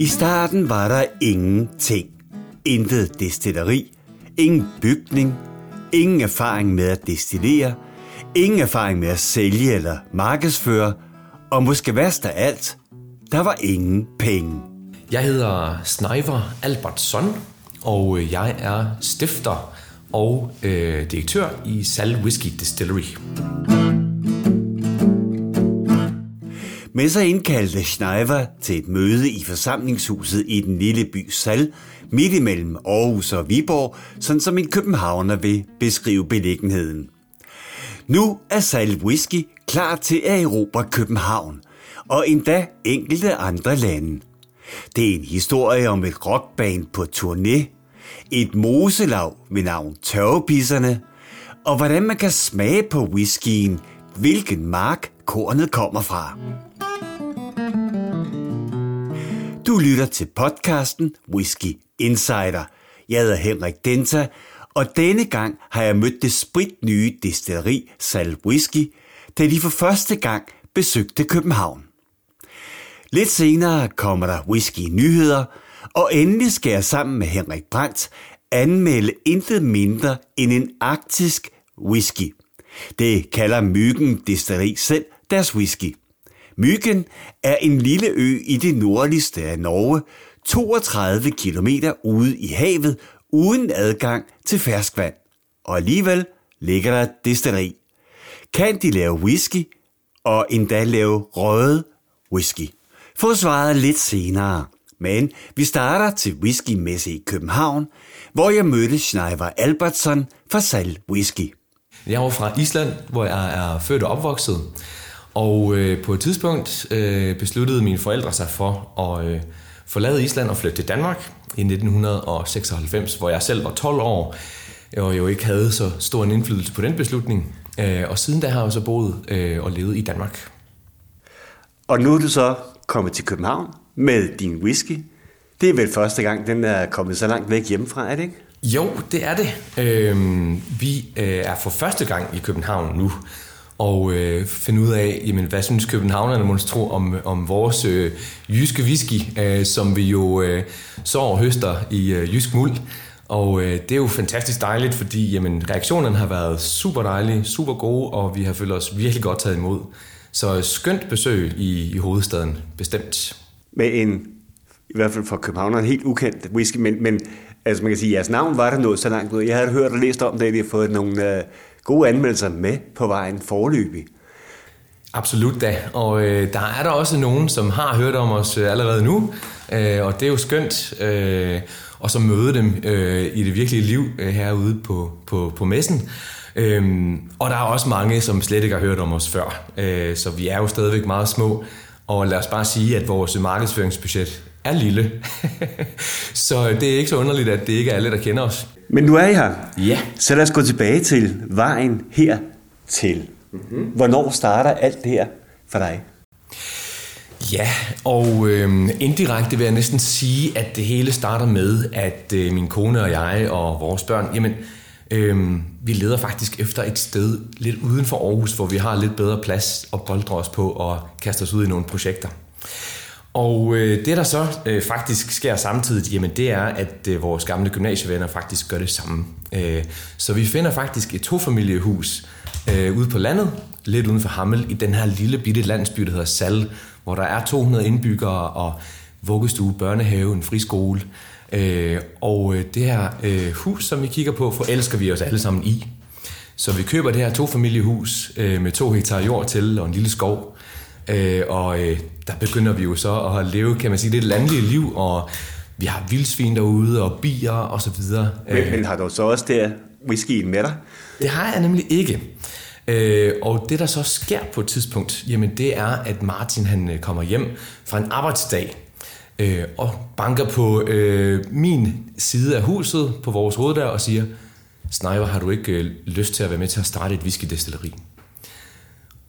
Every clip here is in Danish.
I starten var der ingenting. Intet destilleri, ingen bygning, ingen erfaring med at destillere, ingen erfaring med at sælge eller markedsføre, og måske værst af alt, der var ingen penge. Jeg hedder Sneiver Albertson, og øh, jeg er stifter og øh, direktør i Sal Whisky Distillery. Men så indkaldte Schneiver til et møde i forsamlingshuset i den lille by Sal, midt imellem Aarhus og Viborg, sådan som en københavner vil beskrive beliggenheden. Nu er Sal Whisky klar til at erobre København, og endda enkelte andre lande. Det er en historie om et rockband på turné, et moselav ved navn Tørvepisserne, og hvordan man kan smage på whiskyen, hvilken mark kornet kommer fra. Du lytter til podcasten Whisky Insider. Jeg hedder Henrik Denta, og denne gang har jeg mødt det spritnye destilleri Sal Whisky, da de for første gang besøgte København. Lidt senere kommer der whisky nyheder, og endelig skal jeg sammen med Henrik Brandt anmelde intet mindre end en arktisk whisky. Det kalder Myggen Destilleri selv deres whisky. Myggen er en lille ø i det nordligste af Norge, 32 km ude i havet, uden adgang til ferskvand. Og alligevel ligger der et destilleri. Kan de lave whisky, og endda lave røde whisky? Få svaret lidt senere. Men vi starter til whiskymesse i København, hvor jeg mødte Schneider Albertsson fra Sal Whisky. Jeg er fra Island, hvor jeg er født og opvokset. Og øh, på et tidspunkt øh, besluttede mine forældre sig for at øh, forlade Island og flytte til Danmark i 1996, hvor jeg selv var 12 år, og jo ikke havde så stor en indflydelse på den beslutning. Øh, og siden da har jeg så boet øh, og levet i Danmark. Og nu er du så kommet til København med din whisky. Det er vel første gang, den er kommet så langt væk hjemmefra, er det ikke? Jo, det er det. Øhm, vi øh, er for første gang i København nu, og øh, finde ud af, jamen, hvad synes københavnerne måske tro om, om vores øh, jyske whisky, øh, som vi jo øh, så og høster i øh, jysk muld. Og øh, det er jo fantastisk dejligt, fordi jamen, reaktionerne har været super dejlige, super gode, og vi har følt os virkelig godt taget imod. Så øh, skønt besøg i, i hovedstaden, bestemt. Med en, i hvert fald for københavnerne, helt ukendt whisky, men, men altså man kan sige, at jeres navn var der noget så langt ud. Jeg havde hørt og læst om det, at vi har fået nogle øh, gode anmeldelser med på vejen forløbig. Absolut da, og øh, der er der også nogen, som har hørt om os øh, allerede nu, øh, og det er jo skønt øh, at så møde dem øh, i det virkelige liv øh, herude på, på, på messen. Øhm, og der er også mange, som slet ikke har hørt om os før, øh, så vi er jo stadigvæk meget små, og lad os bare sige, at vores markedsføringsbudget er lille. så det er ikke så underligt, at det ikke er alle, der kender os. Men nu er I her. Ja. Så lad os gå tilbage til vejen her til. Mm-hmm. Hvornår starter alt det her for dig? Ja, og øh, indirekte vil jeg næsten sige, at det hele starter med, at øh, min kone og jeg og vores børn, jamen, øh, vi leder faktisk efter et sted lidt uden for Aarhus, hvor vi har lidt bedre plads at boldre os på og kaste os ud i nogle projekter. Og øh, det, der så øh, faktisk sker samtidig, jamen det er, at øh, vores gamle gymnasievenner faktisk gør det samme. Øh, så vi finder faktisk et tofamiliehus øh, ude på landet, lidt uden for Hammel, i den her lille bitte landsby, der hedder Sal, hvor der er 200 indbyggere og vuggestue, børnehave, en friskole. Øh, og øh, det her øh, hus, som vi kigger på, forelsker vi os alle sammen i. Så vi køber det her tofamiliehus øh, med to hektar jord til og en lille skov. Øh, og øh, der begynder vi jo så at leve, kan man sige, det landlige liv, og vi har vildsvin derude, og bier og så videre. Men, men har du så også der whiskyen med dig? Det har jeg nemlig ikke. Øh, og det, der så sker på et tidspunkt, jamen det er, at Martin han øh, kommer hjem fra en arbejdsdag, øh, og banker på øh, min side af huset, på vores hoveddør, og siger, Sneiver, har du ikke øh, lyst til at være med til at starte et whiskydestilleri?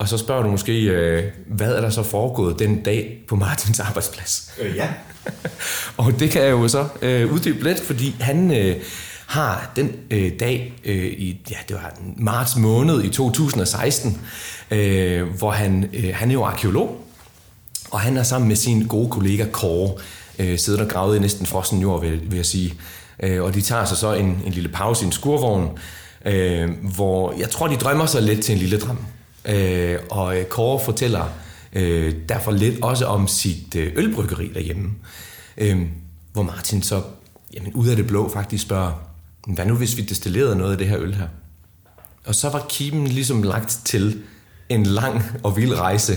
Og så spørger du måske, øh, hvad er der så foregået den dag på Martins arbejdsplads? Øh, ja. og det kan jeg jo så øh, uddybe lidt, fordi han øh, har den øh, dag øh, i, ja, det var marts måned i 2016, øh, hvor han, øh, han er jo arkeolog, og han er sammen med sin gode kollega Kåre øh, siddet og gravet i næsten frossen jord, vil, vil jeg sige. Øh, og de tager sig så en, en lille pause i en skurvogn, øh, hvor jeg tror, de drømmer sig lidt til en lille drøm. Øh, og øh, Kåre fortæller øh, derfor lidt også om sit øh, ølbryggeri derhjemme. Øh, hvor Martin så jamen, ud af det blå faktisk spørger, hvad nu hvis vi destillerede noget af det her øl her? Og så var kimen ligesom lagt til en lang og vild rejse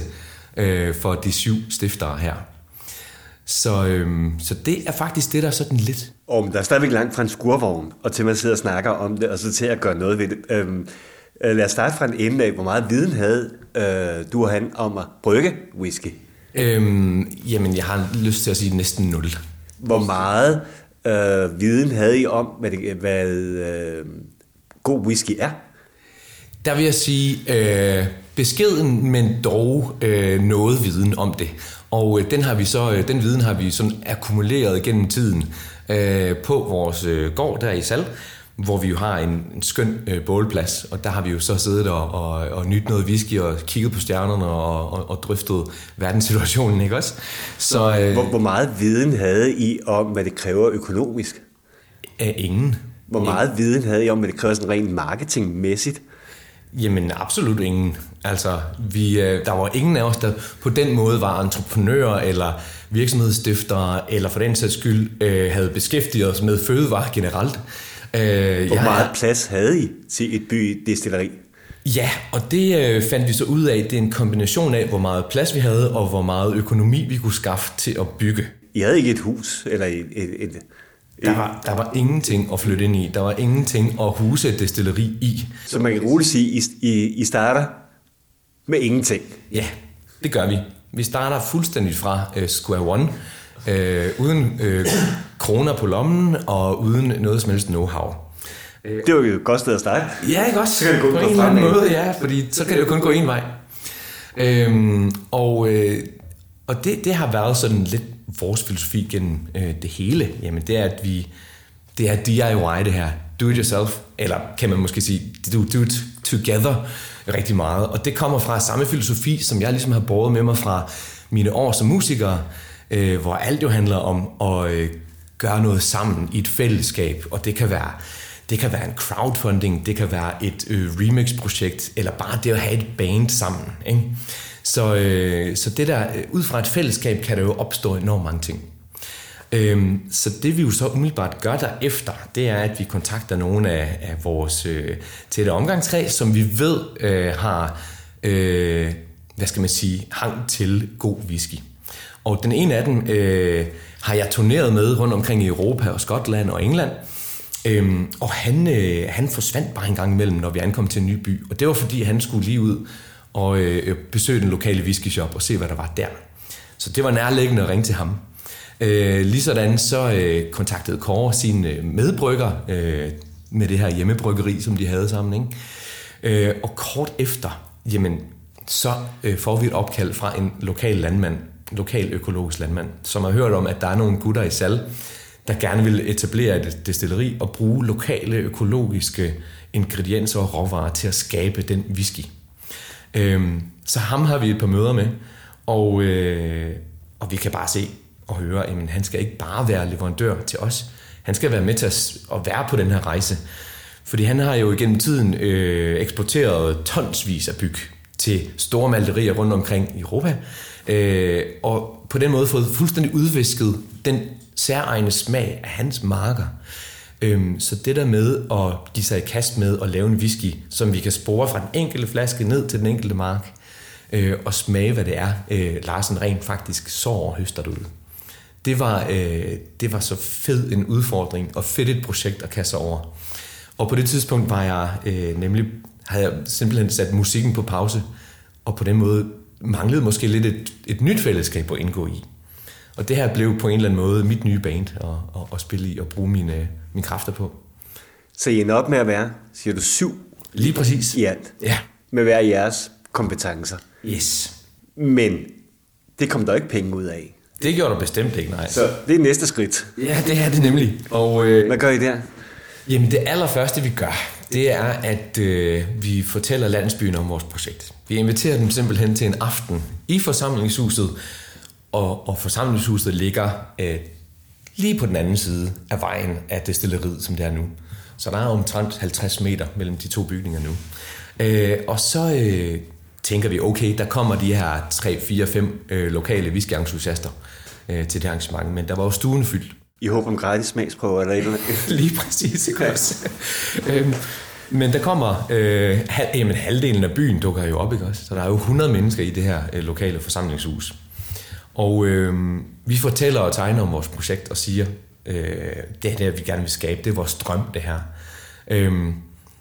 øh, for de syv stiftere her. Så, øhm, så det er faktisk det, der er sådan lidt... Om der er stadigvæk langt fra en skurvogn, og til man sidder og snakker om det, og så til at gøre noget ved det. Øhm, lad os starte fra en ende af. Hvor meget viden havde øh, du og han om at brygge whisky? Øhm, jamen, jeg har lyst til at sige næsten nul. Hvor meget øh, viden havde I om, hvad, det, hvad øh, god whisky er? Der vil jeg sige øh, beskeden, men dog øh, noget viden om det. Og øh, den har vi så, øh, den viden har vi sådan akkumuleret gennem tiden øh, på vores øh, gård der i Sal, hvor vi jo har en, en skøn øh, bålplads, og der har vi jo så siddet og, og, og nyt noget whisky og kigget på stjernerne og, og, og drøftet verdenssituationen, ikke også? Så, øh, hvor, hvor meget viden havde I om, hvad det kræver økonomisk? Af ingen. Hvor meget ingen. viden havde I om, hvad det kræver sådan rent marketingmæssigt? Jamen absolut ingen. Altså, vi, øh, der var ingen af os, der på den måde var entreprenører eller virksomhedsstiftere, eller for den sags skyld øh, havde beskæftiget os med fødevare generelt. Øh, Hvor meget plads havde I til et by destilleri? Ja, og det øh, fandt vi så ud af, det er en kombination af, hvor meget plads vi havde, og hvor meget økonomi vi kunne skaffe til at bygge. I havde ikke et hus, eller et, et, et der var, der var ingenting at flytte ind i. Der var ingenting at huse et destilleri i. Så man kan roligt sige, I, I, I starter med ingenting? Ja, det gør vi. Vi starter fuldstændig fra uh, square one, uh, uden uh, kroner på lommen og uden noget som helst know-how. Det var jo et godt sted at starte. Ja, ikke også? Så kan det gå på en eller anden måde, ja, fordi så kan det jo kun gå en vej. Øhm, og øh, og det, det har været sådan lidt vores filosofi gennem øh, det hele. Jamen det er, at vi, det er DIY det her. Do it yourself. Eller kan man måske sige, do, do it together rigtig meget. Og det kommer fra samme filosofi, som jeg ligesom har båret med mig fra mine år som musiker, øh, hvor alt jo handler om at øh, gøre noget sammen i et fællesskab. Og det kan være det kan være en crowdfunding, det kan være et øh, remix-projekt, eller bare det at have et band sammen. Ikke? Så, øh, så det der, øh, ud fra et fællesskab kan der jo opstå enormt mange ting. Øhm, så det vi jo så umiddelbart gør derefter, det er, at vi kontakter nogle af, af vores øh, tætte omgangskreds, som vi ved øh, har, øh, hvad skal man sige, hang til god whisky. Og den ene af dem øh, har jeg turneret med rundt omkring i Europa og Skotland og England. Øhm, og han, øh, han forsvandt bare en gang imellem, når vi ankom til en ny by. Og det var fordi, han skulle lige ud og øh, besøge den lokale whisky shop og se, hvad der var der. Så det var nærliggende at ringe til ham. Øh, Ligesådan så øh, kontaktede Kåre sin øh, medbrygger øh, med det her hjemmebryggeri, som de havde sammen. Ikke? Øh, og kort efter, jamen, så øh, får vi et opkald fra en lokal landmand, lokal økologisk landmand, som har hørt om, at der er nogle gutter i Sal, der gerne vil etablere et destilleri og bruge lokale økologiske ingredienser og råvarer til at skabe den whisky. Øhm, så ham har vi et par møder med, og, øh, og vi kan bare se og høre, at han skal ikke bare være leverandør til os, han skal være med til at, at være på den her rejse. Fordi han har jo igennem tiden øh, eksporteret tonsvis af byg til store malterier rundt omkring i Europa, øh, og på den måde fået fuldstændig udvisket den særegne smag af hans marker. Øhm, så det der med at give sig i kast med at lave en whisky, som vi kan spore fra den enkelte flaske ned til den enkelte mark, øh, og smage, hvad det er, øh, Larsen rent faktisk sår og høster ud. Det var, øh, det var så fed en udfordring og fedt et projekt at kaste over. Og på det tidspunkt var jeg øh, nemlig, havde jeg simpelthen sat musikken på pause, og på den måde manglede måske lidt et, et nyt fællesskab at indgå i. Og det her blev på en eller anden måde mit nye band at, at, at spille i og bruge mine, mine kræfter på. Så I ender op med at være, siger du, syv? Lige præcis. I alt. Ja. Med hver jeres kompetencer. Yes. Men det kom der ikke penge ud af. Det gjorde der bestemt ikke, nej. Så det er næste skridt. Ja, det er det nemlig. Og, øh, Hvad gør I der? Jamen det allerførste vi gør, det er, at øh, vi fortæller landsbyen om vores projekt. Vi inviterer dem simpelthen til en aften i forsamlingshuset, Og, og forsamlingshuset ligger øh, lige på den anden side af vejen af destilleriet, som det er nu. Så der er omtrent 50 meter mellem de to bygninger nu. Øh, og så øh, tænker vi, okay, der kommer de her 3, 4, 5 øh, lokale whiskyentusiaster øh, til det arrangement, men der var jo stuen fyldt. I håber om gratis smagsprøver eller et eller andet? Lige præcis, ikke også? øhm, men der kommer, øh, hal, jamen halvdelen af byen dukker jo op, ikke også? Så der er jo 100 mennesker i det her øh, lokale forsamlingshus. Og øh, vi fortæller og tegner om vores projekt og siger, øh, det er det, vi gerne vil skabe, det er vores drøm, det her. Øh,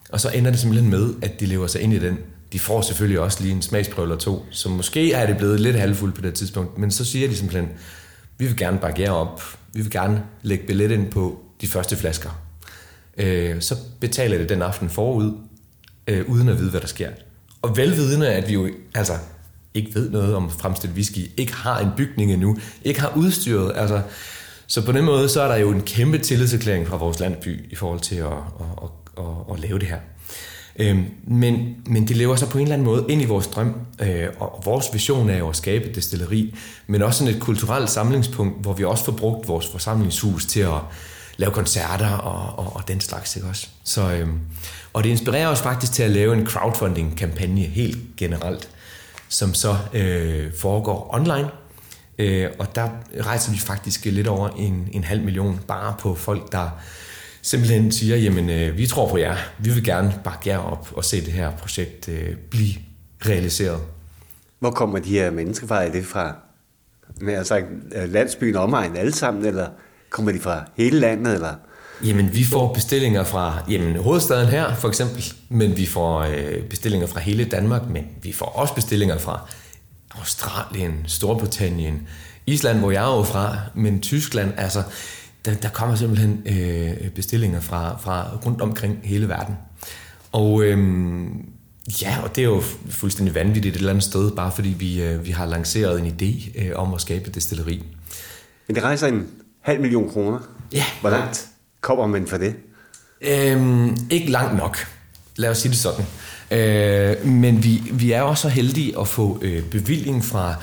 og så ender det simpelthen med, at de lever sig ind i den. De får selvfølgelig også lige en smagsprøve eller to, så måske er det blevet lidt halvfuldt på det tidspunkt, men så siger de simpelthen, vi vil gerne bakke jer op, vi vil gerne lægge billet ind på de første flasker. Øh, så betaler det den aften forud, øh, uden at vide, hvad der sker. Og velvidende, at vi jo altså ikke ved noget om fremstillet whisky, ikke har en bygning endnu, ikke har udstyret. Altså, så på den måde, så er der jo en kæmpe tillidserklæring fra vores landby i forhold til at, at, at, at, at lave det her. Øhm, men, men det lever så på en eller anden måde ind i vores drøm, øh, og vores vision er jo at skabe et destilleri, men også sådan et kulturelt samlingspunkt, hvor vi også får brugt vores forsamlingshus til at lave koncerter og, og, og den slags, ikke også? Så, øhm, og det inspirerer os faktisk til at lave en crowdfunding-kampagne helt generelt, som så øh, foregår online, øh, og der rejser vi faktisk lidt over en, en halv million bare på folk, der simpelthen siger, jamen øh, vi tror på jer, vi vil gerne bakke jer op og se det her projekt øh, blive realiseret. Hvor kommer de her mennesker fra? Er det fra med sagt, landsbyen omegn alle sammen, eller kommer de fra hele landet? Eller? Jamen, vi får bestillinger fra jamen, hovedstaden her, for eksempel, men vi får øh, bestillinger fra hele Danmark, men vi får også bestillinger fra Australien, Storbritannien, Island, hvor jeg er jo fra, men Tyskland, altså der, der kommer simpelthen øh, bestillinger fra, fra rundt omkring hele verden. Og øh, ja, og det er jo fuldstændig vanvittigt et eller andet sted, bare fordi vi, øh, vi har lanceret en idé øh, om at skabe et destilleri. Men det rejser en halv million kroner. Ja. Hvor langt kommer man for det? Øhm, ikke langt nok. Lad os sige det sådan. Øh, men vi, vi er også så heldige at få øh, bevilling fra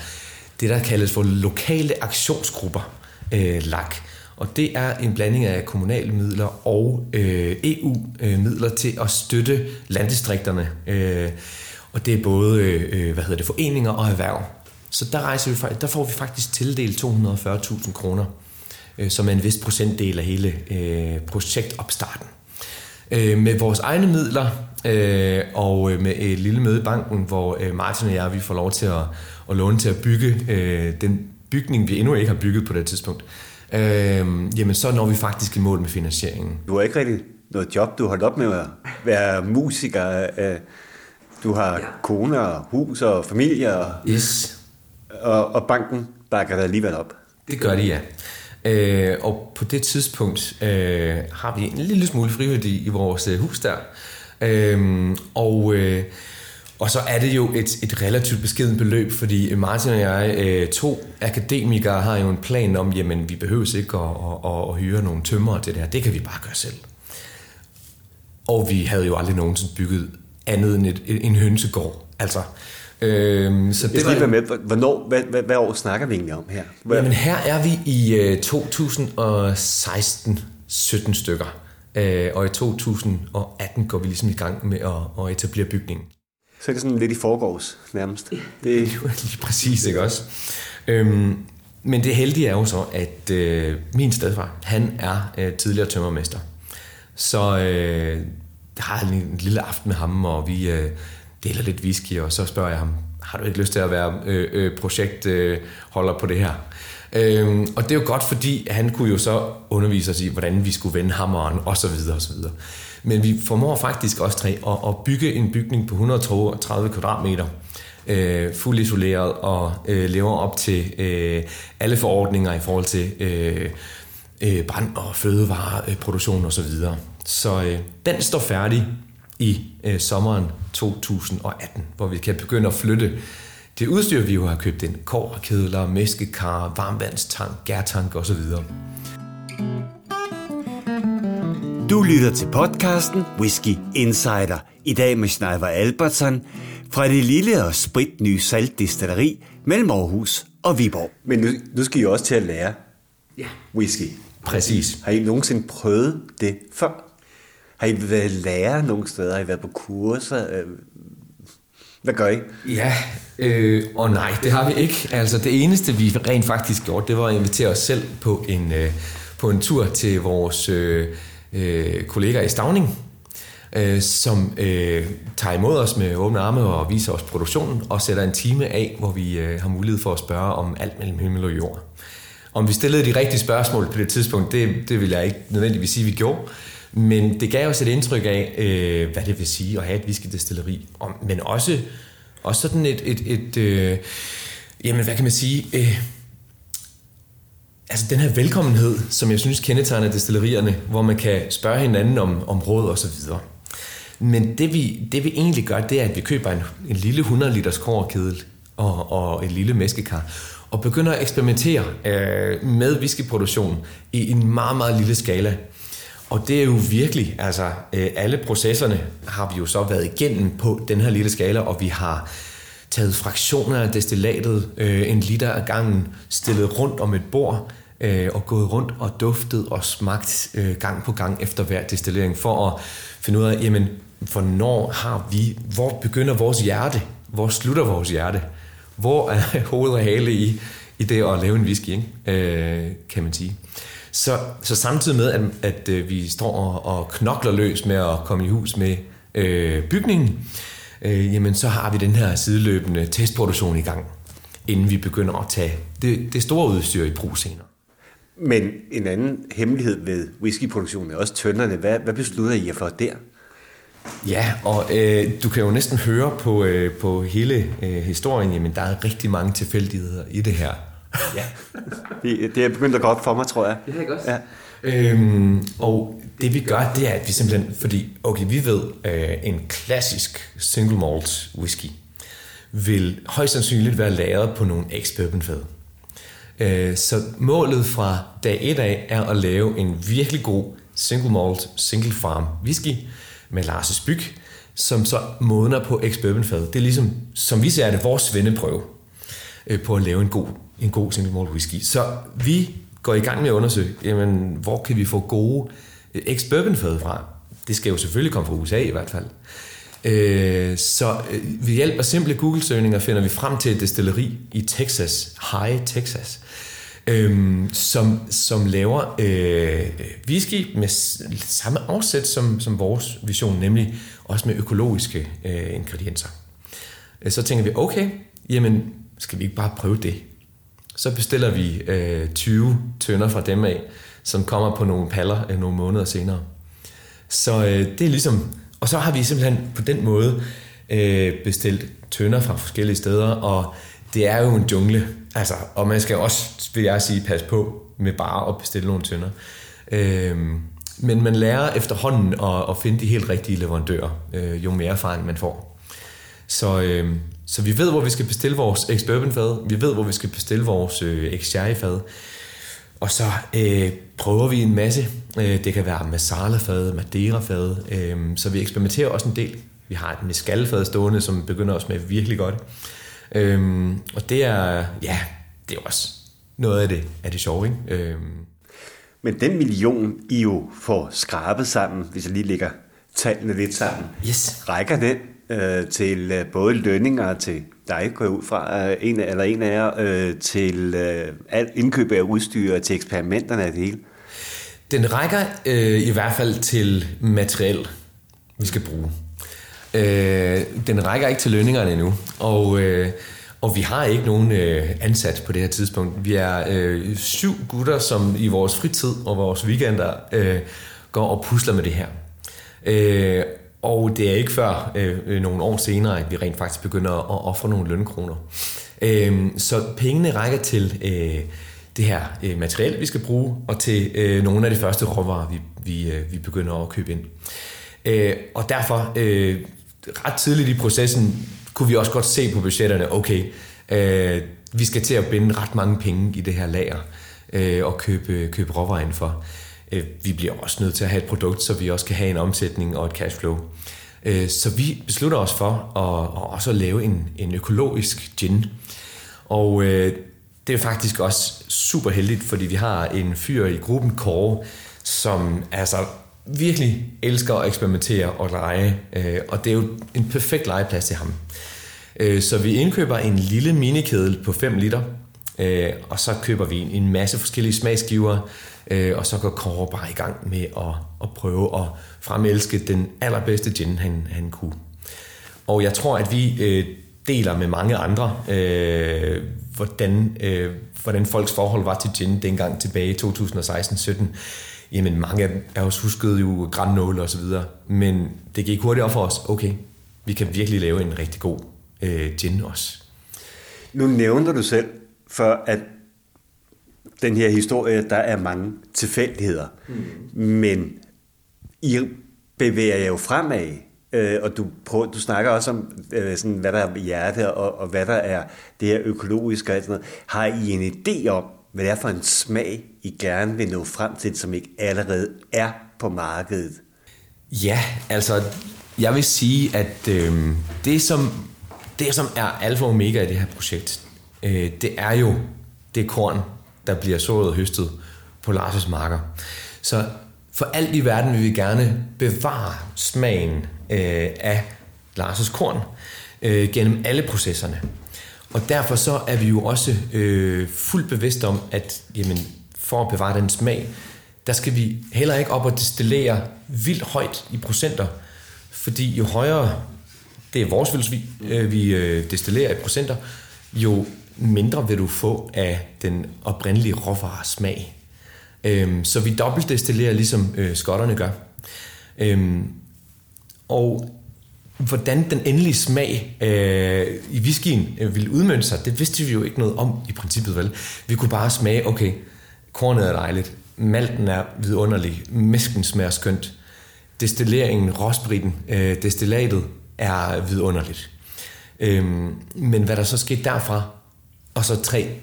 det, der kaldes for lokale aktionsgrupper, øh, LAK. Og det er en blanding af kommunale midler og øh, EU-midler øh, til at støtte landdistrikterne. Øh, og det er både øh, hvad hedder det, foreninger og erhverv. Så der, rejser vi, der får vi faktisk tildelt 240.000 kroner, øh, som er en vis procentdel af hele øh, projektopstarten. Øh, med vores egne midler øh, og øh, med et lille møde i banken, hvor øh, Martin og jeg vi får lov til at, at låne til at bygge øh, den bygning, vi endnu ikke har bygget på det tidspunkt øh, jamen så når vi faktisk i mål med finansieringen. Du har ikke rigtig noget job, du har holdt op med at være musiker. Øh, du har ja. kone og hus og familie, og, yes. og, og banken bakker dig alligevel op. Det gør de, ja. Øh, og på det tidspunkt øh, har vi en lille smule friværdi i vores øh, hus der. Øh, og... Øh, og så er det jo et, et relativt beskeden beløb, fordi Martin og jeg, øh, to akademikere, har jo en plan om, jamen vi behøver ikke at, at, at, at hyre nogle tømmer til det her. Det kan vi bare gøre selv. Og vi havde jo aldrig nogensinde bygget andet end et, en hønsegård. Altså, Øhm, så det var, med, hvornår, hvad, hvad, hvad år snakker vi egentlig om her? Hvad? Jamen her er vi i øh, 2016 17 stykker, øh, og i 2018 går vi ligesom i gang med at, at etablere bygningen så er det sådan lidt i forgårs nærmest. Det... er jo lige præcis, ikke også? Øhm, men det heldige er jo så, at øh, min stedfar, han er øh, tidligere tømmermester. Så øh, jeg har en, en lille aften med ham, og vi øh, deler lidt whisky, og så spørger jeg ham, har du ikke lyst til at være øh, øh, projektholder øh, på det her? Øhm, og det er jo godt, fordi han kunne jo så undervise os i, hvordan vi skulle vende hammeren, og så videre, og så videre. Men vi formår faktisk også tre at, at bygge en bygning på 130 kvadratmeter, øh, fuld isoleret og øh, lever op til øh, alle forordninger i forhold til øh, øh, brand- og fødevareproduktion osv. Så, så øh, den står færdig i øh, sommeren 2018, hvor vi kan begynde at flytte det udstyr, vi jo har købt ind. Kårkedler, mæskekar, varmvandstank, gærtank osv. Du lytter til podcasten Whisky Insider. I dag med Schneider Albertson fra det lille og spritnye saltdestilleri mellem Aarhus og Viborg. Men nu, nu skal I også til at lære Ja. whisky. Præcis. Har I nogensinde prøvet det før? Har I været lærer nogle steder? Har I været på kurser? Øh, Hvad gør I? Ja, øh, og nej, det har vi ikke. Altså det eneste, vi rent faktisk gjorde, det var at invitere os selv på en, øh, på en tur til vores øh, øh, kollegaer i Stavning, øh, som øh, tager imod os med åbne arme og viser os produktionen og sætter en time af, hvor vi øh, har mulighed for at spørge om alt mellem himmel og jord. Om vi stillede de rigtige spørgsmål på det tidspunkt, det, det vil jeg ikke nødvendigvis sige, vi gjorde. Men det gav os et indtryk af, øh, hvad det vil sige at have et whiskydestilleri. Om- Men også, også sådan et, et, et øh, jamen hvad kan man sige, øh, altså den her velkommenhed, som jeg synes kendetegner destillerierne, hvor man kan spørge hinanden om, om råd og så videre. Men det vi, det vi egentlig gør, det er, at vi køber en, en lille 100 liters kårkedel og, og et lille mæskekar, og begynder at eksperimentere øh, med whiskyproduktion i en meget, meget lille skala. Og det er jo virkelig, altså øh, alle processerne har vi jo så været igennem på den her lille skala, og vi har taget fraktioner af destillatet, øh, en liter af gangen, stillet rundt om et bord, øh, og gået rundt og duftet og smagt øh, gang på gang efter hver destillering, for at finde ud af, jamen, hvornår har vi, hvor begynder vores hjerte, hvor slutter vores hjerte, hvor er hoved og hale i, i det at lave en whisky, ikke? Øh, kan man sige. Så, så samtidig med, at, at øh, vi står og, og knokler løs med at komme i hus med øh, bygningen, øh, jamen så har vi den her sideløbende testproduktion i gang, inden vi begynder at tage det, det store udstyr i brug senere. Men en anden hemmelighed ved whiskyproduktionen er også tønderne. Hvad, hvad beslutter I jer for der? Ja, og øh, du kan jo næsten høre på, øh, på hele øh, historien, jamen der er rigtig mange tilfældigheder i det her. Ja. Det, det er begyndt at gå op for mig, tror jeg. Det er ikke også? Ja. Øhm, og det vi gør, det er, at vi simpelthen, fordi okay, vi ved, øh, en klassisk single malt whisky vil højst sandsynligt være lagret på nogle ex-bourbon fad. Øh, Øh, så målet fra dag 1 af er at lave en virkelig god single malt, single farm whisky med Lars' byg, som så modner på ex-bourbon fad. Det er ligesom, som vi ser det, vores svendeprøve øh, på at lave en god, en god single malt whisky. Så vi går i gang med at undersøge, jamen, hvor kan vi få gode øh, ex-bourbon fad fra? Det skal jo selvfølgelig komme fra USA i hvert fald. Øh, så ved hjælp af simple Google-søgninger finder vi frem til et destilleri i Texas, High Texas, øh, som, som laver øh, whisky med samme afsæt som, som vores vision, nemlig også med økologiske øh, ingredienser. Øh, så tænker vi, okay, jamen skal vi ikke bare prøve det? Så bestiller vi øh, 20 tønder fra dem af, som kommer på nogle paller øh, nogle måneder senere. Så øh, det er ligesom, og så har vi simpelthen på den måde øh, bestilt tønder fra forskellige steder, og det er jo en jungle, altså, og man skal også, vil jeg sige, passe på med bare at bestille nogle tønder. Øhm, men man lærer efterhånden at, at finde de helt rigtige leverandører, øh, jo mere erfaring man får. Så, øh, så vi ved, hvor vi skal bestille vores ex bourbon fad, vi ved, hvor vi skal bestille vores øh, ex fad, og så øh, prøver vi en masse. Øh, det kan være masala-fad, madeira-fad, øh, så vi eksperimenterer også en del. Vi har et mescal-fad stående, som begynder at smage virkelig godt. Øh, og det er, ja, det er også noget af det, af det sjove, ikke? Øh, Men den million, I jo får skrabet sammen, hvis jeg lige lægger tallene lidt sammen, yes. rækker den øh, til øh, både lønninger til dig, går jeg ud fra, øh, en, eller en af jer, øh, til øh, alt indkøb af udstyr, til eksperimenterne af det hele. Den rækker øh, i hvert fald til materiel, vi skal bruge. Øh, den rækker ikke til lønningerne endnu, og, øh, og vi har ikke nogen øh, ansat på det her tidspunkt. Vi er øh, syv gutter, som i vores fritid og vores weekender øh, går og pusler med det her. Øh, og det er ikke før øh, øh nogle år senere, at vi rent faktisk begynder at ofre nogle lønkroner. Øh, så pengene rækker til øh, det her øh, materiale, vi skal bruge, og til øh, nogle af de første råvarer, vi, vi, øh, vi begynder at købe ind. Øh, og derfor, øh, ret tidligt i processen, kunne vi også godt se på budgetterne, okay, øh, vi skal til at binde ret mange penge i det her lager, øh, og købe, købe råvarer ind for. Øh, vi bliver også nødt til at have et produkt, så vi også kan have en omsætning og et cashflow. Øh, så vi beslutter os for at, at også lave en, en økologisk gin. Og øh, det er faktisk også super heldigt, fordi vi har en fyr i gruppen Kåre, som altså virkelig elsker at eksperimentere og lege, øh, og det er jo en perfekt legeplads til ham. Øh, så vi indkøber en lille minikedel på 5 liter, øh, og så køber vi en masse forskellige smagsgiver, øh, og så går Kåre bare i gang med at, at prøve at fremelske den allerbedste gin, han, han kunne. Og jeg tror, at vi øh, deler med mange andre, øh, hvordan, hvordan folks forhold var til gin dengang tilbage i 2016-17 jamen mange af os huskede jo grannåle og så videre, men det gik hurtigt op for os, okay, vi kan virkelig lave en rigtig god øh, gin også. Nu nævner du selv, for at den her historie, der er mange tilfældigheder, mm. men I bevæger jer jo fremad, øh, og du, prøver, du snakker også om, øh, sådan, hvad der er hjerte, og, og hvad der er det her økologiske og alt sådan noget. Har I en idé om, hvad det er for en smag, I gerne vil nå frem til, som ikke allerede er på markedet? Ja, altså, jeg vil sige, at øh, det, som, det, som er alfa og omega i det her projekt, øh, det er jo det korn, der bliver sået og høstet på Lars' marker. Så for alt i verden vil vi gerne bevare smagen øh, af Lars' korn øh, gennem alle processerne. Og derfor så er vi jo også øh, fuldt bevidste om, at jamen, for at bevare den smag, der skal vi heller ikke op og destillere vildt højt i procenter, fordi jo højere, det er vores filosofi, øh, vi øh, destillerer i procenter, jo mindre vil du få af den oprindelige råvare smag. Øhm, så vi dobbeltdestillerer, ligesom øh, skotterne gør. Øhm, og hvordan den endelige smag øh, i whiskyen øh, ville udmønte sig, det vidste vi jo ikke noget om i princippet, vel? Vi kunne bare smage, okay, kornet er dejligt, malten er vidunderlig, mæsken smager skønt, destilleringen, råspritten, øh, destillatet er vidunderligt. Øhm, men hvad der så skete derfra, og så tre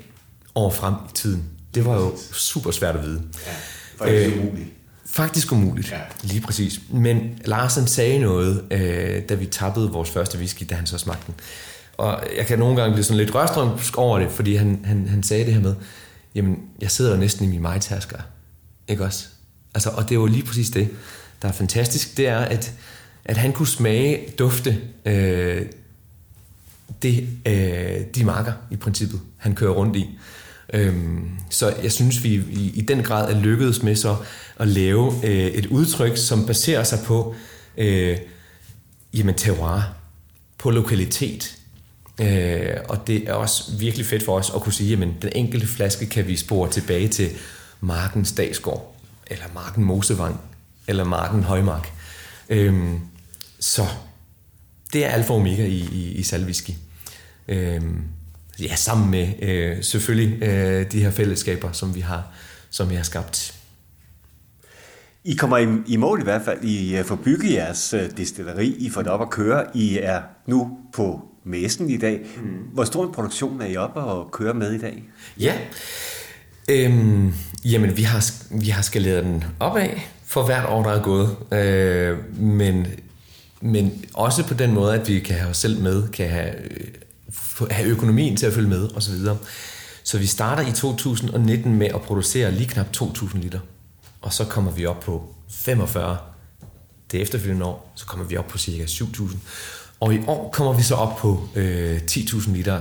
år frem i tiden, det var jo super svært at vide. Ja, faktisk øh, umuligt. Faktisk umuligt, ja. lige præcis. Men Larsen sagde noget, øh, da vi tappede vores første whisky, da han så smagte den. Og jeg kan nogle gange blive sådan lidt rørstrømsk over det, fordi han, han, han sagde det her med, jamen, jeg sidder jo næsten i min majtasker. Ikke også? Altså, og det var lige præcis det, der er fantastisk, det er, at, at han kunne smage, dufte øh, det, øh, de marker i princippet, han kører rundt i. Øhm, så jeg synes, vi i, i den grad er lykkedes med så at lave øh, et udtryk, som baserer sig på øh, jamen, terroir, på lokalitet. Øh, og det er også virkelig fedt for os at kunne sige, at den enkelte flaske kan vi spore tilbage til Marken Dagsgård, eller Marken Mosevang, eller Marken Højmark. Øhm, så det er alfa og omega i, i, i salviski. Øhm, ja, sammen med øh, selvfølgelig øh, de her fællesskaber, som vi har, som vi har skabt. I kommer i, i mål i hvert fald. I øh, får bygget jeres øh, destilleri. I får det op at køre. I er nu på messen i dag. Mm. Hvor stor en produktion er I oppe og køre med i dag? Ja, øhm, jamen vi har, vi har skaleret den opad for hvert år, der er gået. Øh, men, men også på den måde, at vi kan have os selv med, kan have øh, have økonomien til at følge med osv. Så, så vi starter i 2019 med at producere lige knap 2.000 liter. Og så kommer vi op på 45 det efterfølgende år, så kommer vi op på cirka 7.000. Og i år kommer vi så op på øh, 10.000 liter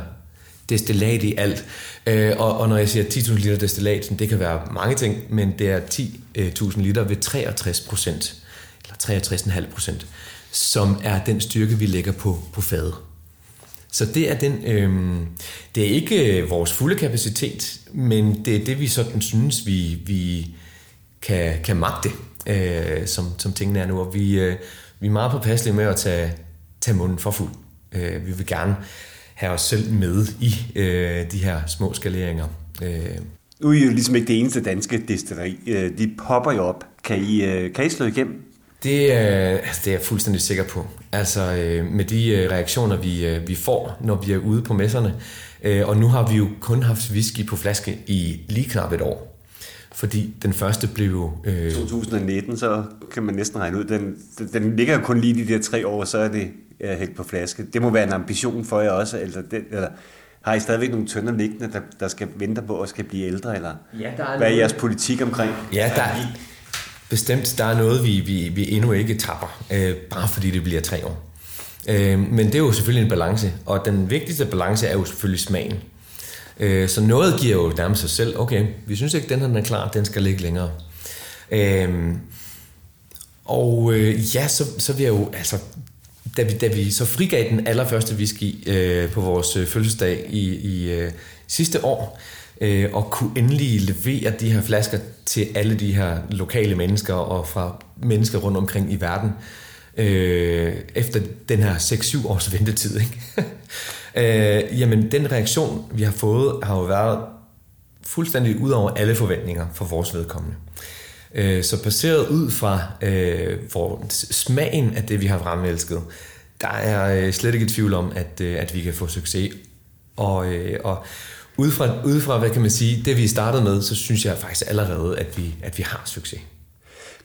destillat i alt. Øh, og, og når jeg siger 10.000 liter destillat, det kan være mange ting, men det er 10.000 øh, liter ved 63 procent, eller 63,5 procent, som er den styrke, vi lægger på, på fadet. Så det er den, øh, det er ikke øh, vores fulde kapacitet, men det er det, vi sådan synes, vi, vi kan, kan magte, øh, som, som tingene er nu. Og vi, øh, vi er meget påpasselige med at tage, tage munden for fuld. Øh, vi vil gerne have os selv med i øh, de her små skaleringer. Øh. Nu er I jo ligesom ikke det eneste danske destilleri. Øh, de popper jo op. Kan I, øh, kan I slå igennem? Det, øh, altså, det er jeg fuldstændig sikker på. Altså øh, med de øh, reaktioner, vi, øh, vi får, når vi er ude på messerne. Øh, og nu har vi jo kun haft whisky på flaske i lige knap et år. fordi den første blev jo... Øh... 2019, så kan man næsten regne ud, den, den ligger jo kun lige de der tre år, så er det ja, helt på flaske. Det må være en ambition for jer også, eller, det, eller har I stadigvæk nogle tønder liggende, der, der skal vente på at skal blive ældre, eller ja, der er hvad er jeres politik omkring? Ja, der er, bestemt, der er noget, vi, vi, vi endnu ikke tapper, øh, bare fordi det bliver tre år. Øh, men det er jo selvfølgelig en balance, og den vigtigste balance er jo selvfølgelig smagen. Øh, så noget giver jo nærmest sig selv, okay, vi synes ikke, den her den er klar, den skal ligge længere. Øh, og øh, ja, så, så vil jeg jo, altså, da vi, da vi så frigav den allerførste whisky øh, på vores øh, fødselsdag i, i øh, sidste år, øh, og kunne endelig levere de her flasker til alle de her lokale mennesker og fra mennesker rundt omkring i verden, øh, efter den her 6-7 års ventetid. Ikke? øh, jamen, den reaktion, vi har fået, har jo været fuldstændig ud over alle forventninger for vores vedkommende. Øh, så baseret ud fra øh, for smagen af det, vi har fremelsket, der er øh, slet ikke et tvivl om, at, øh, at vi kan få succes. Og, øh, og ud fra, ud fra, hvad kan man sige, det vi startede med, så synes jeg faktisk allerede, at vi, at vi har succes.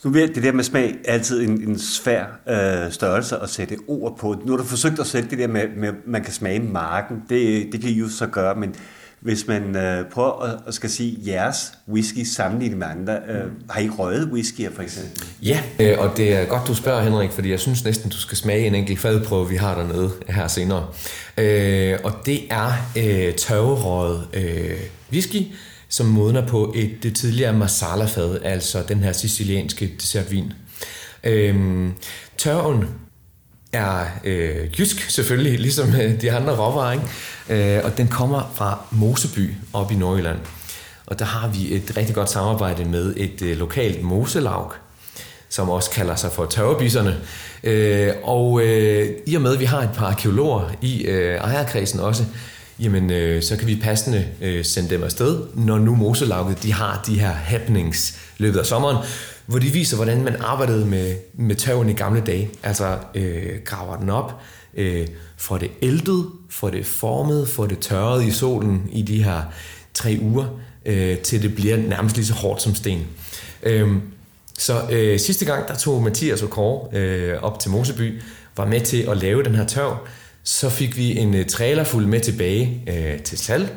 Nu ved det der med smag altid en, en svær øh, størrelse at sætte ord på. Nu har du forsøgt at sætte det der med, med man kan smage marken. Det, det kan I jo så gøre, men hvis man øh, prøver at, at skal sige jeres whisky sammenlignet med andre, øh, har I røget whisky for eksempel? Ja, øh, og det er godt, du spørger, Henrik, fordi jeg synes næsten, du skal smage en enkelt fadprøve, vi har dernede her senere. Øh, og det er øh, tørverøget øh, whisky, som modner på et det tidligere masala-fad, altså den her sicilianske dessertvin. Øh, tørven er øh, jysk selvfølgelig, ligesom øh, de andre råvarer, ikke? Øh, og den kommer fra Moseby op i Nordjylland. Og der har vi et rigtig godt samarbejde med et øh, lokalt moselag, som også kalder sig for tørrebisserne. Øh, og øh, i og med, at vi har et par arkeologer i øh, ejerkredsen også, jamen øh, så kan vi passende øh, sende dem afsted, når nu Moselaget de har de her happenings løbet af sommeren, hvor de viser, hvordan man arbejdede med, med tørven i gamle dage. Altså øh, graver den op, øh, får det æltet, får det formet, får det tørret i solen i de her tre uger, øh, til det bliver nærmest lige så hårdt som sten. Øh, så øh, sidste gang, der tog Mathias og Kåre øh, op til Moseby, var med til at lave den her tørv. Så fik vi en øh, trailer fuld med tilbage øh, til salg.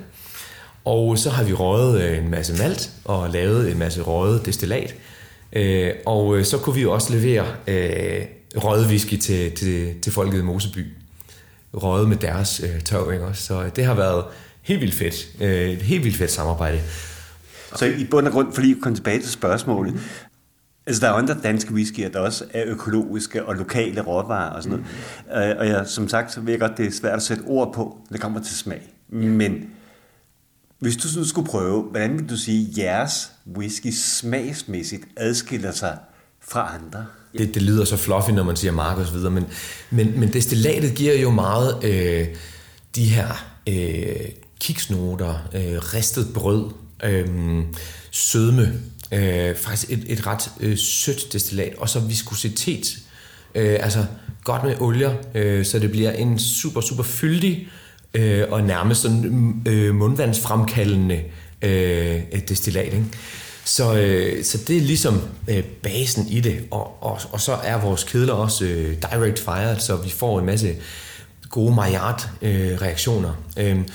Og så har vi røget øh, en masse malt og lavet en masse røget destillat. Øh, og øh, så kunne vi jo også levere øh, whisky til, til, til folket i Moseby. Røget med deres øh, tørv, ikke også? Så det har været helt vildt fedt. Øh, et helt vildt fedt samarbejde. Så i bund og grund, for lige at komme tilbage til spørgsmålet, mm. Altså, der er andre danske whiskyer, der også er økologiske og lokale råvarer og sådan noget. Mm. Og jeg, som sagt, så ved jeg godt, det er svært at sætte ord på, når det kommer til smag. Men hvis du sådan skulle prøve, hvordan vil du sige, at jeres whisky smagsmæssigt adskiller sig fra andre? Det, det lyder så fluffy, når man siger mark og så videre, men, men, men destillatet giver jo meget øh, de her øh, kiksnoter, øh, ristet brød, øh, sødme, øh, faktisk et, et ret øh, sødt destillat, og så viskositet, øh, altså godt med olier, øh, så det bliver en super, super fyldig øh, og nærmest sådan mm, øh, mundvandsfremkaldende øh, destillat. Ikke? Så, øh, så det er ligesom øh, basen i det, og, og, og så er vores kedler også øh, direct fired, så vi får en masse gode Maillard-reaktioner. Øh, øhm,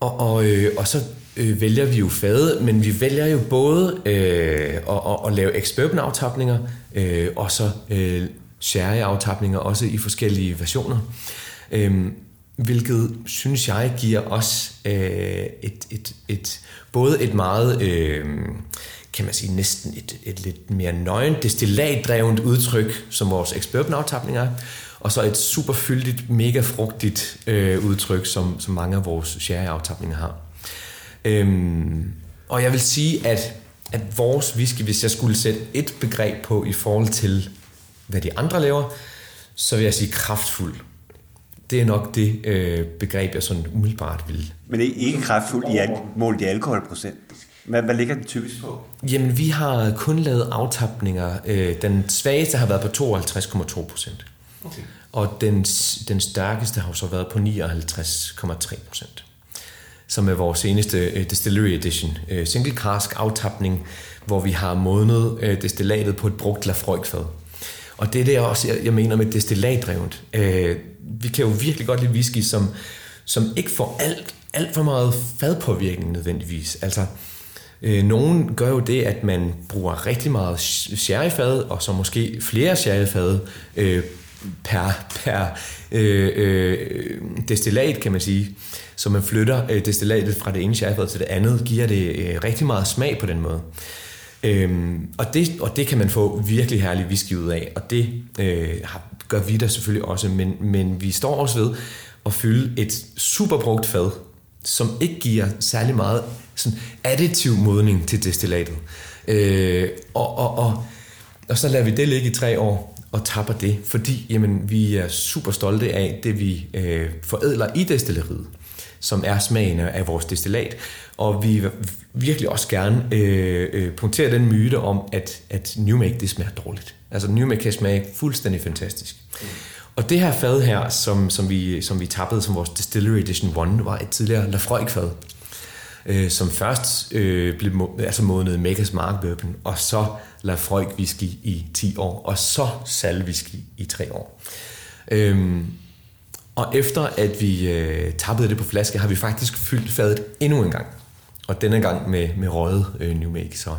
og, og, øh, og så øh, vælger vi jo fade, men vi vælger jo både øh, at, at, at lave ex-bourbon-aftapninger, øh, og så øh, sherry-aftapninger, også i forskellige versioner. Øh, hvilket synes jeg giver os øh, et, et, et, både et meget, øh, kan man sige, næsten et, et lidt mere nøgen, destillatdrevet udtryk, som vores ekspertnavtapning er, og så et super fyldigt, mega frugtigt øh, udtryk, som, som mange af vores sherry-aftapninger har. Øhm, og jeg vil sige, at, at vores whisky, hvis jeg skulle sætte et begreb på i forhold til, hvad de andre laver, så vil jeg sige kraftfuld. Det er nok det øh, begreb, jeg sådan umiddelbart vil. Men det er ikke kraftfuld i al- målt i alkoholprocent? Hvad, hvad ligger den typisk på? Jamen, vi har kun lavet aftapninger. Øh, den svageste har været på 52,2 procent. Okay. Og den, den stærkeste har så været på 59,3 procent. som er vores seneste uh, Distillery Edition. Uh, single cask aftapning, hvor vi har modnet uh, destillatet på et brugt Lafroig-fad. Og det er det også, jeg, jeg mener med destillatdrevet. Øh, vi kan jo virkelig godt lide whisky, som, som ikke får alt, alt for meget fadpåvirkning nødvendigvis. Altså, Øh, nogen gør jo det, at man bruger rigtig meget sherryfad, og så måske flere sherryfad øh, per, per øh, øh, destillat, kan man sige. Så man flytter øh, destillatet fra det ene sherryfad til det andet, giver det øh, rigtig meget smag på den måde. Øhm, og, det, og det kan man få virkelig herlig whisky ud af, og det øh, gør vi da selvfølgelig også, men, men vi står også ved at fylde et superbrugt fad, som ikke giver særlig meget sådan additiv modning til destillatet. Øh, og, og, og, og så lader vi det ligge i tre år og tapper det, fordi jamen, vi er super stolte af det, vi øh, forædler i destilleriet, som er smagen af vores destillat. Og vi vil virkelig også gerne øh, øh, punktere den myte om, at, at New Make det smager dårligt. Altså New Make kan smage fuldstændig fantastisk. Mm. Og det her fad her, som, som, vi, som vi tappede som vores Distillery Edition 1, var et tidligere Lafroig-fad øh, som først øh, blev altså modnet Makers Mark Bourbon, og så Lafroig whisky i 10 år, og så Sal Whisky i 3 år. Øhm, og efter at vi øh, tappede det på flaske, har vi faktisk fyldt fadet endnu en gang. Og denne gang med, med røget øh, New Make. Så.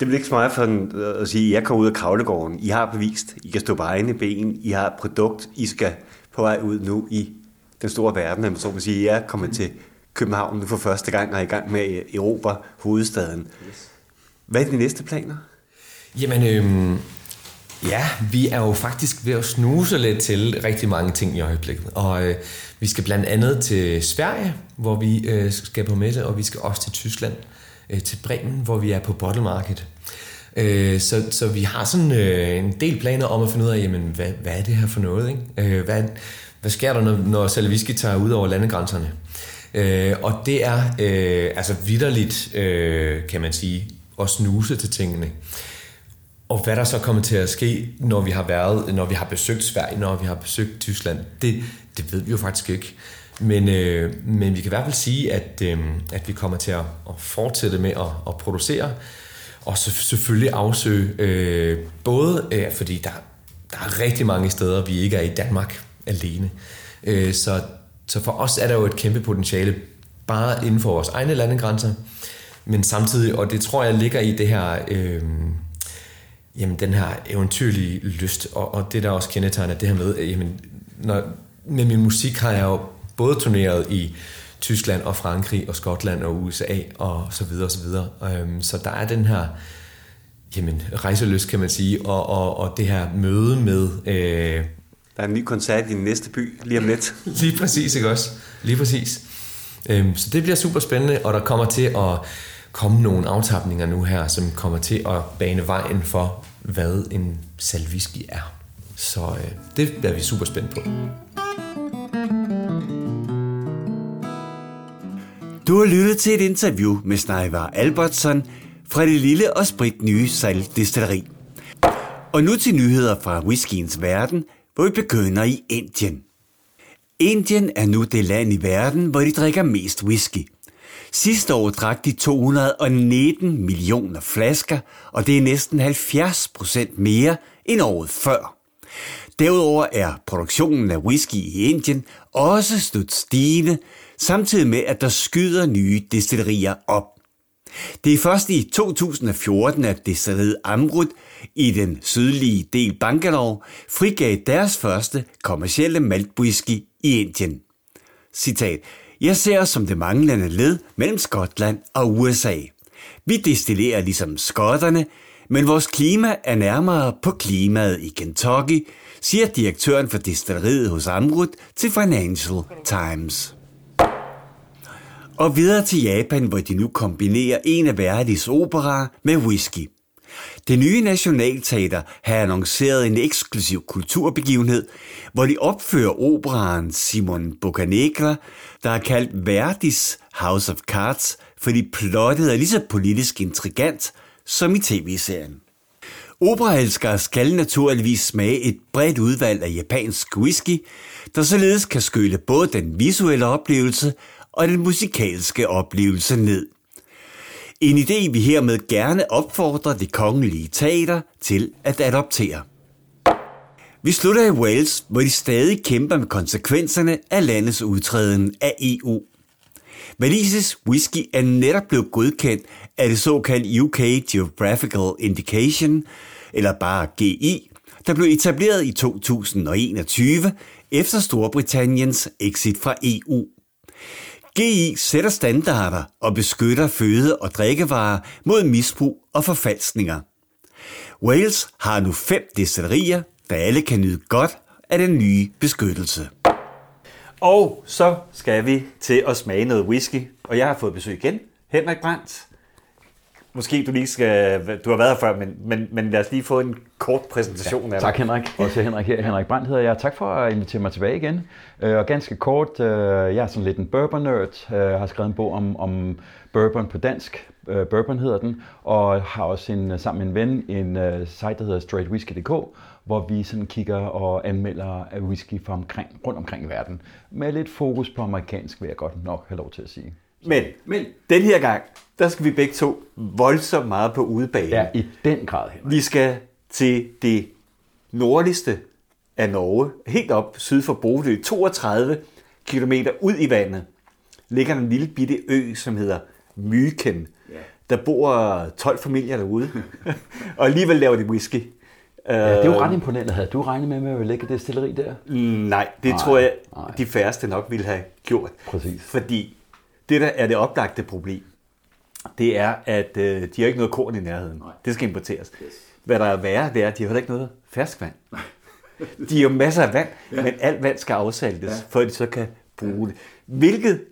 Det vil ikke så meget for øh, at sige, at jeg kommer ud af kravlegården. I har bevist, I kan stå på egne ben. I har et produkt, I skal på vej ud nu i den store verden. Så man sige, jeg er kommet til København nu for første gang og er i gang med at erobre hovedstaden. Hvad er de næste planer? Jamen, øhm, ja, vi er jo faktisk ved at snuse lidt til rigtig mange ting i øjeblikket. Og øh, vi skal blandt andet til Sverige, hvor vi øh, skal på messe, og vi skal også til Tyskland, øh, til Bremen, hvor vi er på Bottle Market. Øh, så, så vi har sådan øh, en del planer om at finde ud af, jamen, hvad, hvad er det her for noget? Ikke? Øh, hvad, hvad sker der, når, når Salviski tager ud over landegrænserne? Øh, og det er øh, altså vidderligt, øh, kan man sige, at snuse til tingene. Og hvad der så kommer til at ske, når vi har været, når vi har besøgt Sverige, når vi har besøgt Tyskland, det, det ved vi jo faktisk ikke. Men, øh, men vi kan i hvert fald sige, at, øh, at vi kommer til at, at fortsætte med at, at producere, og så selvfølgelig afsøge, øh, både øh, fordi der, der er rigtig mange steder, vi ikke er i Danmark alene. Øh, så så for os er der jo et kæmpe potentiale, bare inden for vores egne landegrænser, men samtidig, og det tror jeg ligger i det her, øh, jamen den her eventyrlige lyst, og, og det der også kendetegner det her med, jamen, når, med min musik har jeg jo både turneret i Tyskland og Frankrig og Skotland og USA og så videre og så videre. Øhm, så der er den her jamen, rejseløst, kan man sige, og, og, og det her møde med øh, der er en ny koncert i den næste by lige om lidt. lige præcis, ikke også? Lige præcis. Øhm, så det bliver super spændende, og der kommer til at komme nogle aftapninger nu her, som kommer til at bane vejen for, hvad en salviski er. Så øh, det bliver vi super spændt på. Du har lyttet til et interview med Snejvar Albertson fra det lille og sprit nye Destilleri. Og nu til nyheder fra whiskyens verden – hvor vi begynder i Indien. Indien er nu det land i verden, hvor de drikker mest whisky. Sidste år drak de 219 millioner flasker, og det er næsten 70 procent mere end året før. Derudover er produktionen af whisky i Indien også stødt stigende, samtidig med at der skyder nye destillerier op. Det er først i 2014, at destilleriet Amrut i den sydlige del Bangalore frigav deres første kommercielle maltwhisky i Indien. Citat. Jeg ser os som det manglende led mellem Skotland og USA. Vi destillerer ligesom skotterne, men vores klima er nærmere på klimaet i Kentucky, siger direktøren for destilleriet hos Amrut til Financial Times. Og videre til Japan, hvor de nu kombinerer en af verdens operaer med whisky. Det nye Nationalteater har annonceret en eksklusiv kulturbegivenhed, hvor de opfører operaen Simon Boccanegra, der er kaldt Verdis House of Cards, fordi plottet er lige så politisk intrigant som i tv-serien. Operaelskere skal naturligvis smage et bredt udvalg af japansk whisky, der således kan skylle både den visuelle oplevelse og den musikalske oplevelse ned. En idé, vi hermed gerne opfordrer det kongelige teater til at adoptere. Vi slutter i Wales, hvor de stadig kæmper med konsekvenserne af landets udtræden af EU. Walises whisky er netop blevet godkendt af det såkaldte UK Geographical Indication, eller bare GI, der blev etableret i 2021 efter Storbritanniens exit fra EU. GI sætter standarder og beskytter føde- og drikkevarer mod misbrug og forfalskninger. Wales har nu fem destillerier, der alle kan nyde godt af den nye beskyttelse. Og så skal vi til at smage noget whisky, og jeg har fået besøg igen. Henrik Brandt. Måske du lige skal, du har været her før, men, men, men lad os lige få en kort præsentation ja, af dig. Tak Henrik. Også Henrik her. Henrik Brandt hedder jeg. Tak for at invitere mig tilbage igen. Øh, og ganske kort, øh, jeg er sådan lidt en bourbon-nørd. Jeg øh, har skrevet en bog om, om bourbon på dansk. Bourbon hedder den. Og har også en, sammen med en ven en site, der hedder straightwhisky.dk, hvor vi sådan kigger og anmelder whisky fra omkring, rundt omkring i verden. Med lidt fokus på amerikansk, vil jeg godt nok have lov til at sige. Men, Men den her gang, der skal vi begge to voldsomt meget på udebane. Ja, i den grad. Henrik. Vi skal til det nordligste af Norge, helt op syd for Bodø, 32 km ud i vandet, ligger en lille bitte ø, som hedder Myken. Ja. Der bor 12 familier derude, og alligevel laver de whisky. Ja, det er jo ret imponerende. Havde du regnet med, at vi lægge det stilleri der? Nej, det nej, tror jeg, nej. de færreste nok ville have gjort. Præcis. Fordi det, der er det oplagte problem, det er, at øh, de har ikke noget korn i nærheden. Nej. Det skal importeres. Yes. Hvad der er værre, det er, at de har heller ikke noget ferskvand. de har jo masser af vand, ja. men alt vand skal afsaltes, ja. for at de så kan bruge det. Hvilket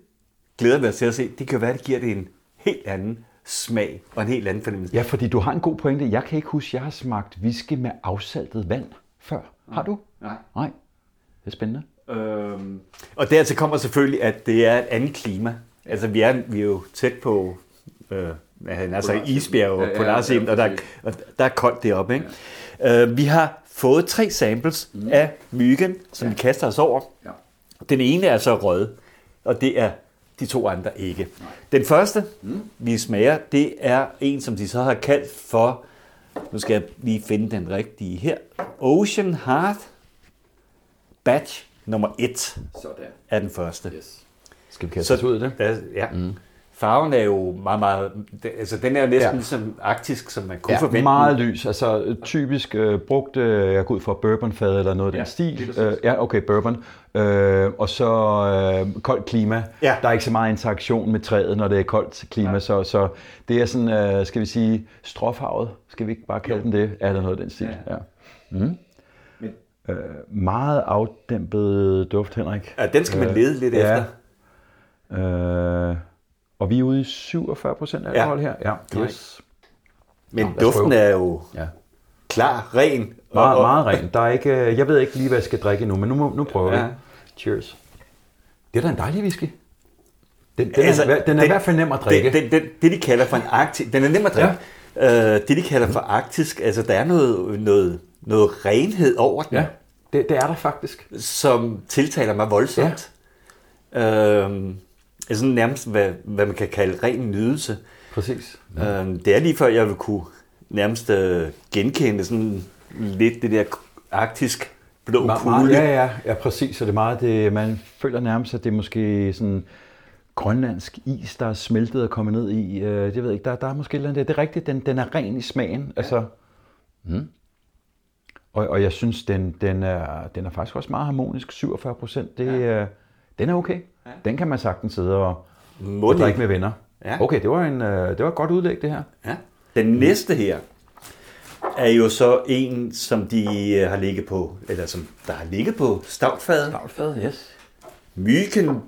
glæder mig til at se. Det kan være, at det giver det en helt anden smag og en helt anden fornemmelse. Ja, fordi du har en god pointe. Jeg kan ikke huske, at jeg har smagt whisky med afsaltet vand før. Har du? Nej. Nej. Det er spændende. Øhm, og dertil kommer selvfølgelig, at det er et andet klima. Altså, vi er, vi er jo tæt på øh, altså isbjerg og ja, ja, ja, og, der, og der er koldt deroppe. Ikke? Ja. Øh, vi har fået tre samples mm. af myggen, som ja. vi kaster os over. Ja. Den ene er så rød, og det er de to andre ikke. Nej. Den første, mm. vi smager, det er en, som de så har kaldt for, nu skal jeg lige finde den rigtige her, Ocean Heart Batch nummer 1 Sådan. er den første. Yes. Skal vi kaste os ud af det? Ja. Mm. Farven er jo meget, meget, altså den er jo næsten ja. ligesom arktisk, som man kunne ja, forvente. meget lys. Altså typisk øh, brugt, øh, jeg går ud fra bourbonfad eller noget af ja, den stil. Øh, ja, okay, bourbon. Øh, og så øh, koldt klima. Ja. Der er ikke så meget interaktion med træet, når det er koldt klima, ja. så, så det er sådan, øh, skal vi sige, stråfarvet. Skal vi ikke bare kalde jo. den det? Er der noget af den stil? Ja. ja. Mm. Men. Øh, meget afdæmpet duft, Henrik. Ja, den skal man lede lidt øh, efter. Øh, og vi er ude i 47 procent alkohol ja. her. Ja, yes. Men Nå, duften prøve. er jo ja. klar, ren. Meget, og, meget ren. Der er ikke, øh, jeg ved ikke lige, hvad jeg skal drikke nu, men nu, nu prøver ja. vi. Cheers. Det er da en dejlig whisky. Den, den, altså, er, den er den, i hvert fald nem at drikke. Den, den, den, det, de kalder for en arktisk... Den er nem at drikke. Ja. Uh, det, de kalder for arktisk, altså der er noget, noget, noget renhed over den. Ja, det, det er der faktisk. Som tiltaler mig voldsomt. Ja. Er sådan nærmest, hvad, hvad man kan kalde ren nydelse. Præcis. Ja. Øhm, det er lige før, jeg vil kunne nærmest øh, genkende sådan lidt det der arktisk blå Ma- kugle. Ja, ja, ja, præcis. Så det er meget, det, man føler nærmest, at det er måske sådan grønlandsk is, der er smeltet og kommet ned i. Øh, jeg ved ikke, der, der er måske lidt det. Det er rigtigt, den, den er ren i smagen. Ja. Altså, mm. og, og jeg synes, den, den, er, den er faktisk også meget harmonisk. 47 procent, det, ja. øh, den er okay. Ja. Den kan man sagtens sidde og, og drikke med venner. Ja. Okay, det var, en, øh, det var et godt udlæg, det her. Ja. Den næste her er jo så en, som de øh, har ligget på, eller som der har ligget på stavtfadet. Stavtfadet, yes. Myken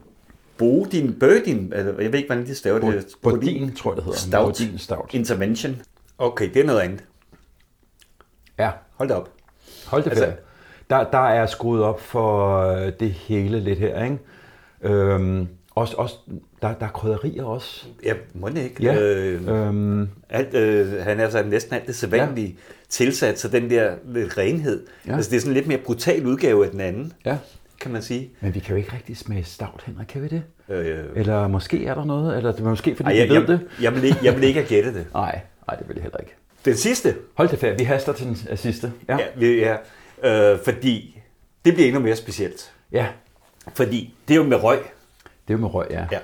Bodin, Bødin, eller jeg ved ikke, hvordan de staver det. Bodin, tror jeg, det hedder. Stout. Bodin, stout. Intervention. Okay, det er noget andet. Ja. Hold det op. Hold det altså, der, der er skruet op for øh, det hele lidt her, ikke? Øhm, også, også, der, der er krydderier også. Ja, må det ikke. Ja. Øh, Øhm, alt, øh, han er så næsten alt det sædvanlige ja. tilsat, så den der lidt renhed. Ja. Altså, det er sådan en lidt mere brutal udgave af den anden, ja. kan man sige. Men vi kan jo ikke rigtig smage stout, Henrik, kan vi det? Øh, Eller måske er der noget, eller det er måske fordi ej, vi jeg, ved jeg, det? jeg, vil ikke, jeg vil ikke have gættet det. Nej, nej, det vil jeg heller ikke. Den sidste, Hold det færdigt, vi haster til den øh, sidste. Ja. ja. Ja, ja, øh, fordi det bliver endnu mere specielt. ja, Fordi det er jo med røg. det er jo med røg, ja. Ja.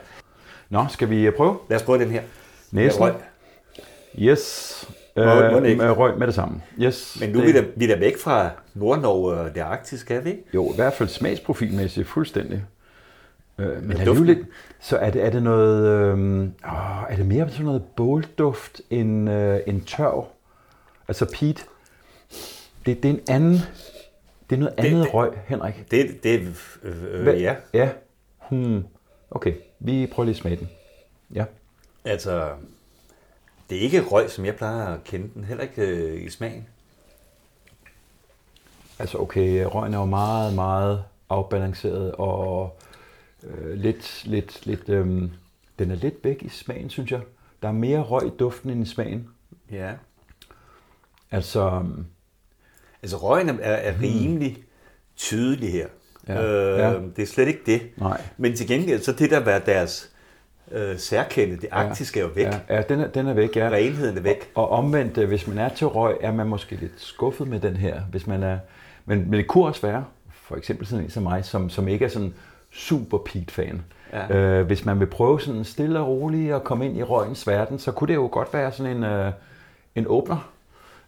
Nå, skal vi øh, prøve? Lad os prøve den her. Næsen. Med røg. Yes. Må- Øh, med røg med det samme. Yes. Men nu er vi da, vi er da væk fra Nordnorge og det arktiske, er vi ikke? Jo, i hvert fald smagsprofilmæssigt fuldstændig. Øh, men alligevel, så er det, er det noget, øh, åh, er det mere sådan noget bålduft end, øh, end tørv? Altså peat. Det, det er en anden, det er noget Det- andet det- røg, Henrik. Det, det øh, øh, ja. Ja. Hmm. Okay, vi prøver lige at smage den. Ja. Altså, det er ikke røg, som jeg plejer at kende den. Heller ikke øh, i smagen. Altså okay, røgen er jo meget, meget afbalanceret og øh, lidt, lidt, lidt, øhm, den er lidt væk i smagen, synes jeg. Der er mere røg i duften end i smagen. Ja. Altså, Altså, røgen er, er rimelig tydelig her. Ja, Øh, ja. Det er slet ikke det. Nej. Men til gengæld, så det der var deres øh, særkende, det arktiske er jo væk. ja, ja den, er, den er væk, ja. Renheden er væk. Og omvendt, øh, hvis man er til røg, er man måske lidt skuffet med den her. Hvis man er, men, men det kunne også være, for eksempel sådan en som mig, som, som ikke er sådan super Pete-fan. Ja. Øh, hvis man vil prøve sådan stille og roligt at komme ind i røgens verden, så kunne det jo godt være sådan en, øh, en åbner.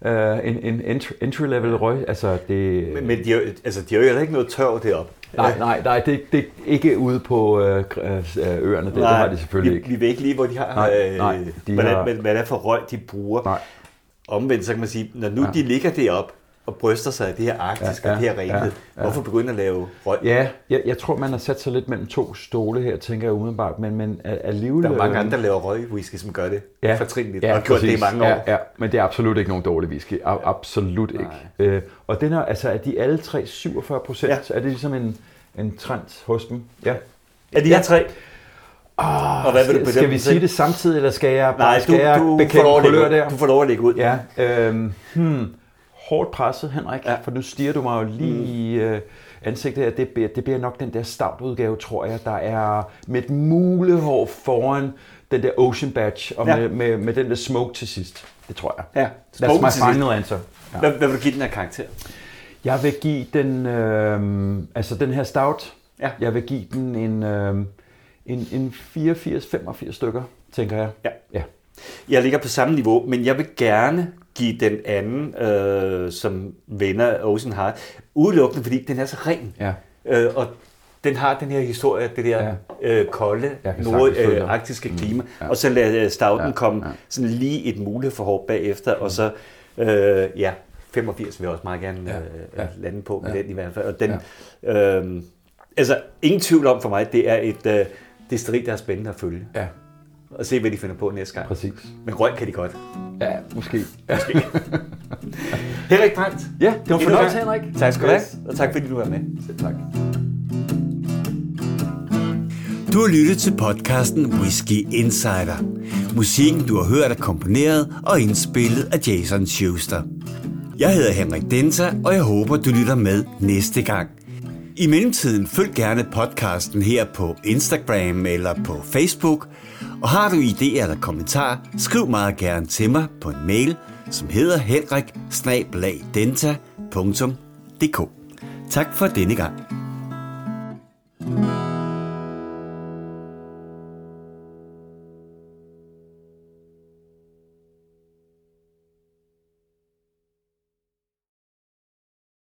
Øh, en, en entry- entry-level røg. Altså det, Men, men de, har, altså, de har jo ikke noget tørv deroppe. nej, nej, nej, det, det er ikke ude på øh, gr- øh, øerne. Det, det har de selvfølgelig vi, ikke. Vi ved ikke lige, hvor de har, Nej, øh, nej, de hvordan, har- hvad, hvad det er for røg, de bruger. Nej. Omvendt, så kan man sige, når nu ja. de ligger deroppe og bryster sig af det her arktiske Ja, ja, ja, og det her renhed, ja, ja. hvorfor begynde at lave røg? Ja, jeg, jeg tror, man har sat sig lidt mellem to stole her, tænker jeg umiddelbart, men, men al- alligevel... Der er mange øh, andre, der laver røgwhisky, som gør det ja. fortrinligt, ja, og har gjort det i mange år. Ja, ja, men det er absolut ikke nogen dårlig whisky. A- absolut ikke. Øh, og den er, altså, er de alle tre 47 procent? Ja. Er det ligesom en, en trend hos dem? Ja. Er de her tre? og hvad vil du Skal, skal vi sige det samtidig, eller skal jeg, Nej, skal du, jeg du, får lov at lægge der? ud. du får lov at lægge ud. Ja, øhm, hmm, hårdt presset, Henrik, ja. For nu stiger du mig jo lige mm. i øh, ansigtet her. Det bliver, det bliver nok den der stout-udgave, tror jeg, der er med et mulehår foran den der Ocean Badge, og ja. Med, med, med den der smoke til sidst. Det tror jeg. Ja, That's smoke my til sidst. final answer. Ja. Hvad, hvad vil du give den her karakter? Jeg vil give den, øh, altså den her stout, Ja. jeg vil give den en, øh, en, en 84-85 stykker, tænker jeg. Ja. ja. Jeg ligger på samme niveau, men jeg vil gerne give den anden, øh, som vinder Ocean Heart, udelukkende fordi den er så ren. Ja. Øh, og den har den her historie, det der Ja. øh, kolde, nordarktiske øh, klima. ja. Ja. Og så lader Stouten Ja, komme ja. sådan lige et mulighedsforhåb bagefter, og så, øh, ja, 85 vil jeg også meget gerne Ja, øh, ja. lande på med Ja. den i hvert fald. Og den, ja. øh, altså, ingen tvivl om for mig, det er et øh, destilleri, der er spændende at følge. Ja, Og se, hvad de finder på næste gang. præcis. Men røg kan de godt. Ja, måske. Ja. Henrik Brandt. Ja, det var fornøjelse. Henrik. Tak skal du have, og tak fordi du var med. Selv tak. Du har lyttet til podcasten Whiskey Insider. Musikken, du har hørt, er komponeret og indspillet af Jason Schuster. Jeg hedder Henrik Denser, og jeg håber, du lytter med næste gang. I mellemtiden følg gerne podcasten her på Instagram eller på Facebook. Og har du idéer eller kommentarer, skriv meget gerne til mig på en mail, som hedder henrik Tak for denne gang. thank you